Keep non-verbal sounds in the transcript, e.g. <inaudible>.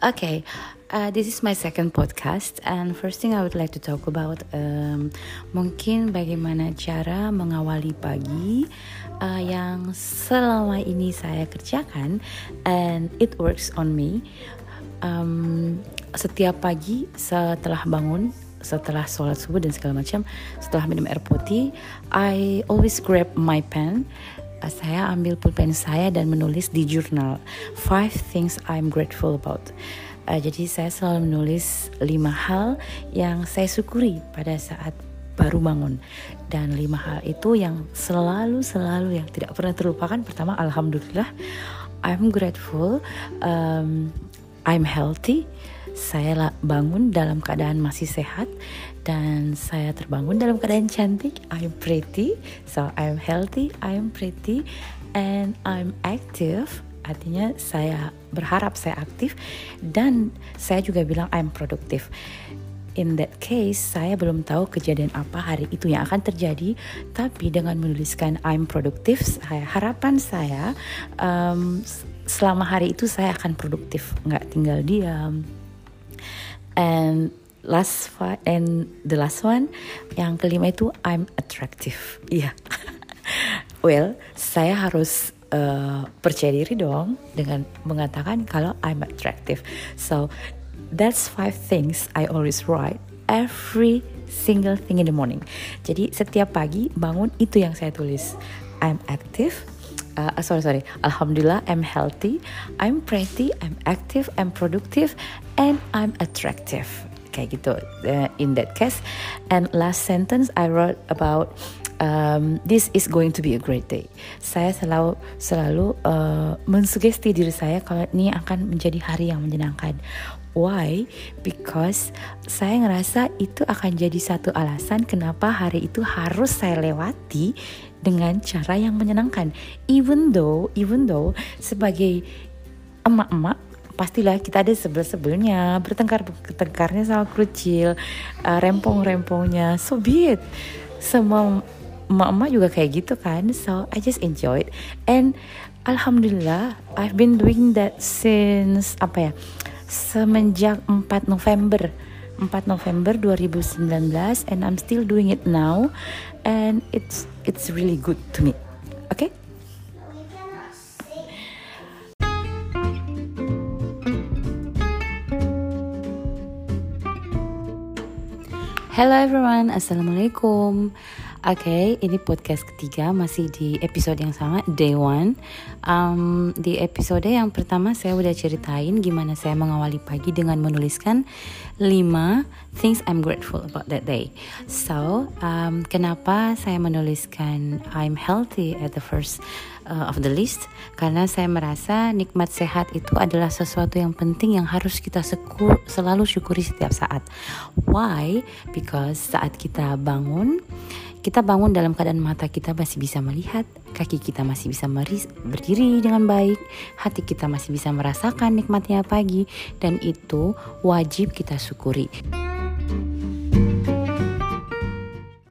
Okay, uh, this is my second podcast, and first thing I would like to talk about um, mungkin bagaimana cara mengawali pagi uh, yang selama ini saya kerjakan, and it works on me. Um, setiap pagi setelah bangun, setelah sholat subuh dan segala macam, setelah minum air putih, I always grab my pen saya ambil pulpen saya dan menulis di jurnal five things I'm grateful about. Uh, jadi saya selalu menulis lima hal yang saya syukuri pada saat baru bangun dan lima hal itu yang selalu selalu yang tidak pernah terlupakan pertama alhamdulillah I'm grateful um, I'm healthy saya bangun dalam keadaan masih sehat dan saya terbangun dalam keadaan cantik. I'm pretty, so I'm healthy, I'm pretty, and I'm active. Artinya saya berharap saya aktif dan saya juga bilang I'm productive. In that case, saya belum tahu kejadian apa hari itu yang akan terjadi, tapi dengan menuliskan I'm productive, saya harapan saya um, selama hari itu saya akan produktif, nggak tinggal diam, and last one and the last one yang kelima itu I'm attractive. <laughs> Iya. Yeah. well saya harus uh, percaya diri dong dengan mengatakan kalau I'm attractive. So that's five things I always write every single thing in the morning. Jadi setiap pagi bangun itu yang saya tulis. I'm active uh, sorry sorry. Alhamdulillah I'm healthy I'm pretty I'm active I'm productive and I'm attractive kayak gitu uh, in that case and last sentence I wrote about um, this is going to be a great day saya selalu selalu uh, mensugesti diri saya kalau ini akan menjadi hari yang menyenangkan Why? Because saya ngerasa itu akan jadi satu alasan kenapa hari itu harus saya lewati dengan cara yang menyenangkan. Even though, even though sebagai emak-emak pastilah kita ada sebel-sebelnya, bertengkar bertengkarnya sama krucil, uh, rempong-rempongnya, so be it. Semua emak-emak juga kayak gitu kan, so I just enjoy it. And alhamdulillah, I've been doing that since apa ya? Semenjak 4 November. 4 November 2019 and I'm still doing it now and it's it's really good to me. Okay? Hello everyone, Assalamualaikum Oke, okay, ini podcast ketiga masih di episode yang sama, day one. Um, di episode yang pertama saya udah ceritain gimana saya mengawali pagi dengan menuliskan 5 things I'm grateful about that day. So, um, kenapa saya menuliskan I'm healthy at the first uh, of the list? Karena saya merasa nikmat sehat itu adalah sesuatu yang penting yang harus kita seku, selalu syukuri setiap saat. Why? Because saat kita bangun kita bangun dalam keadaan mata kita masih bisa melihat, kaki kita masih bisa meris, berdiri dengan baik, hati kita masih bisa merasakan nikmatnya pagi, dan itu wajib kita syukuri.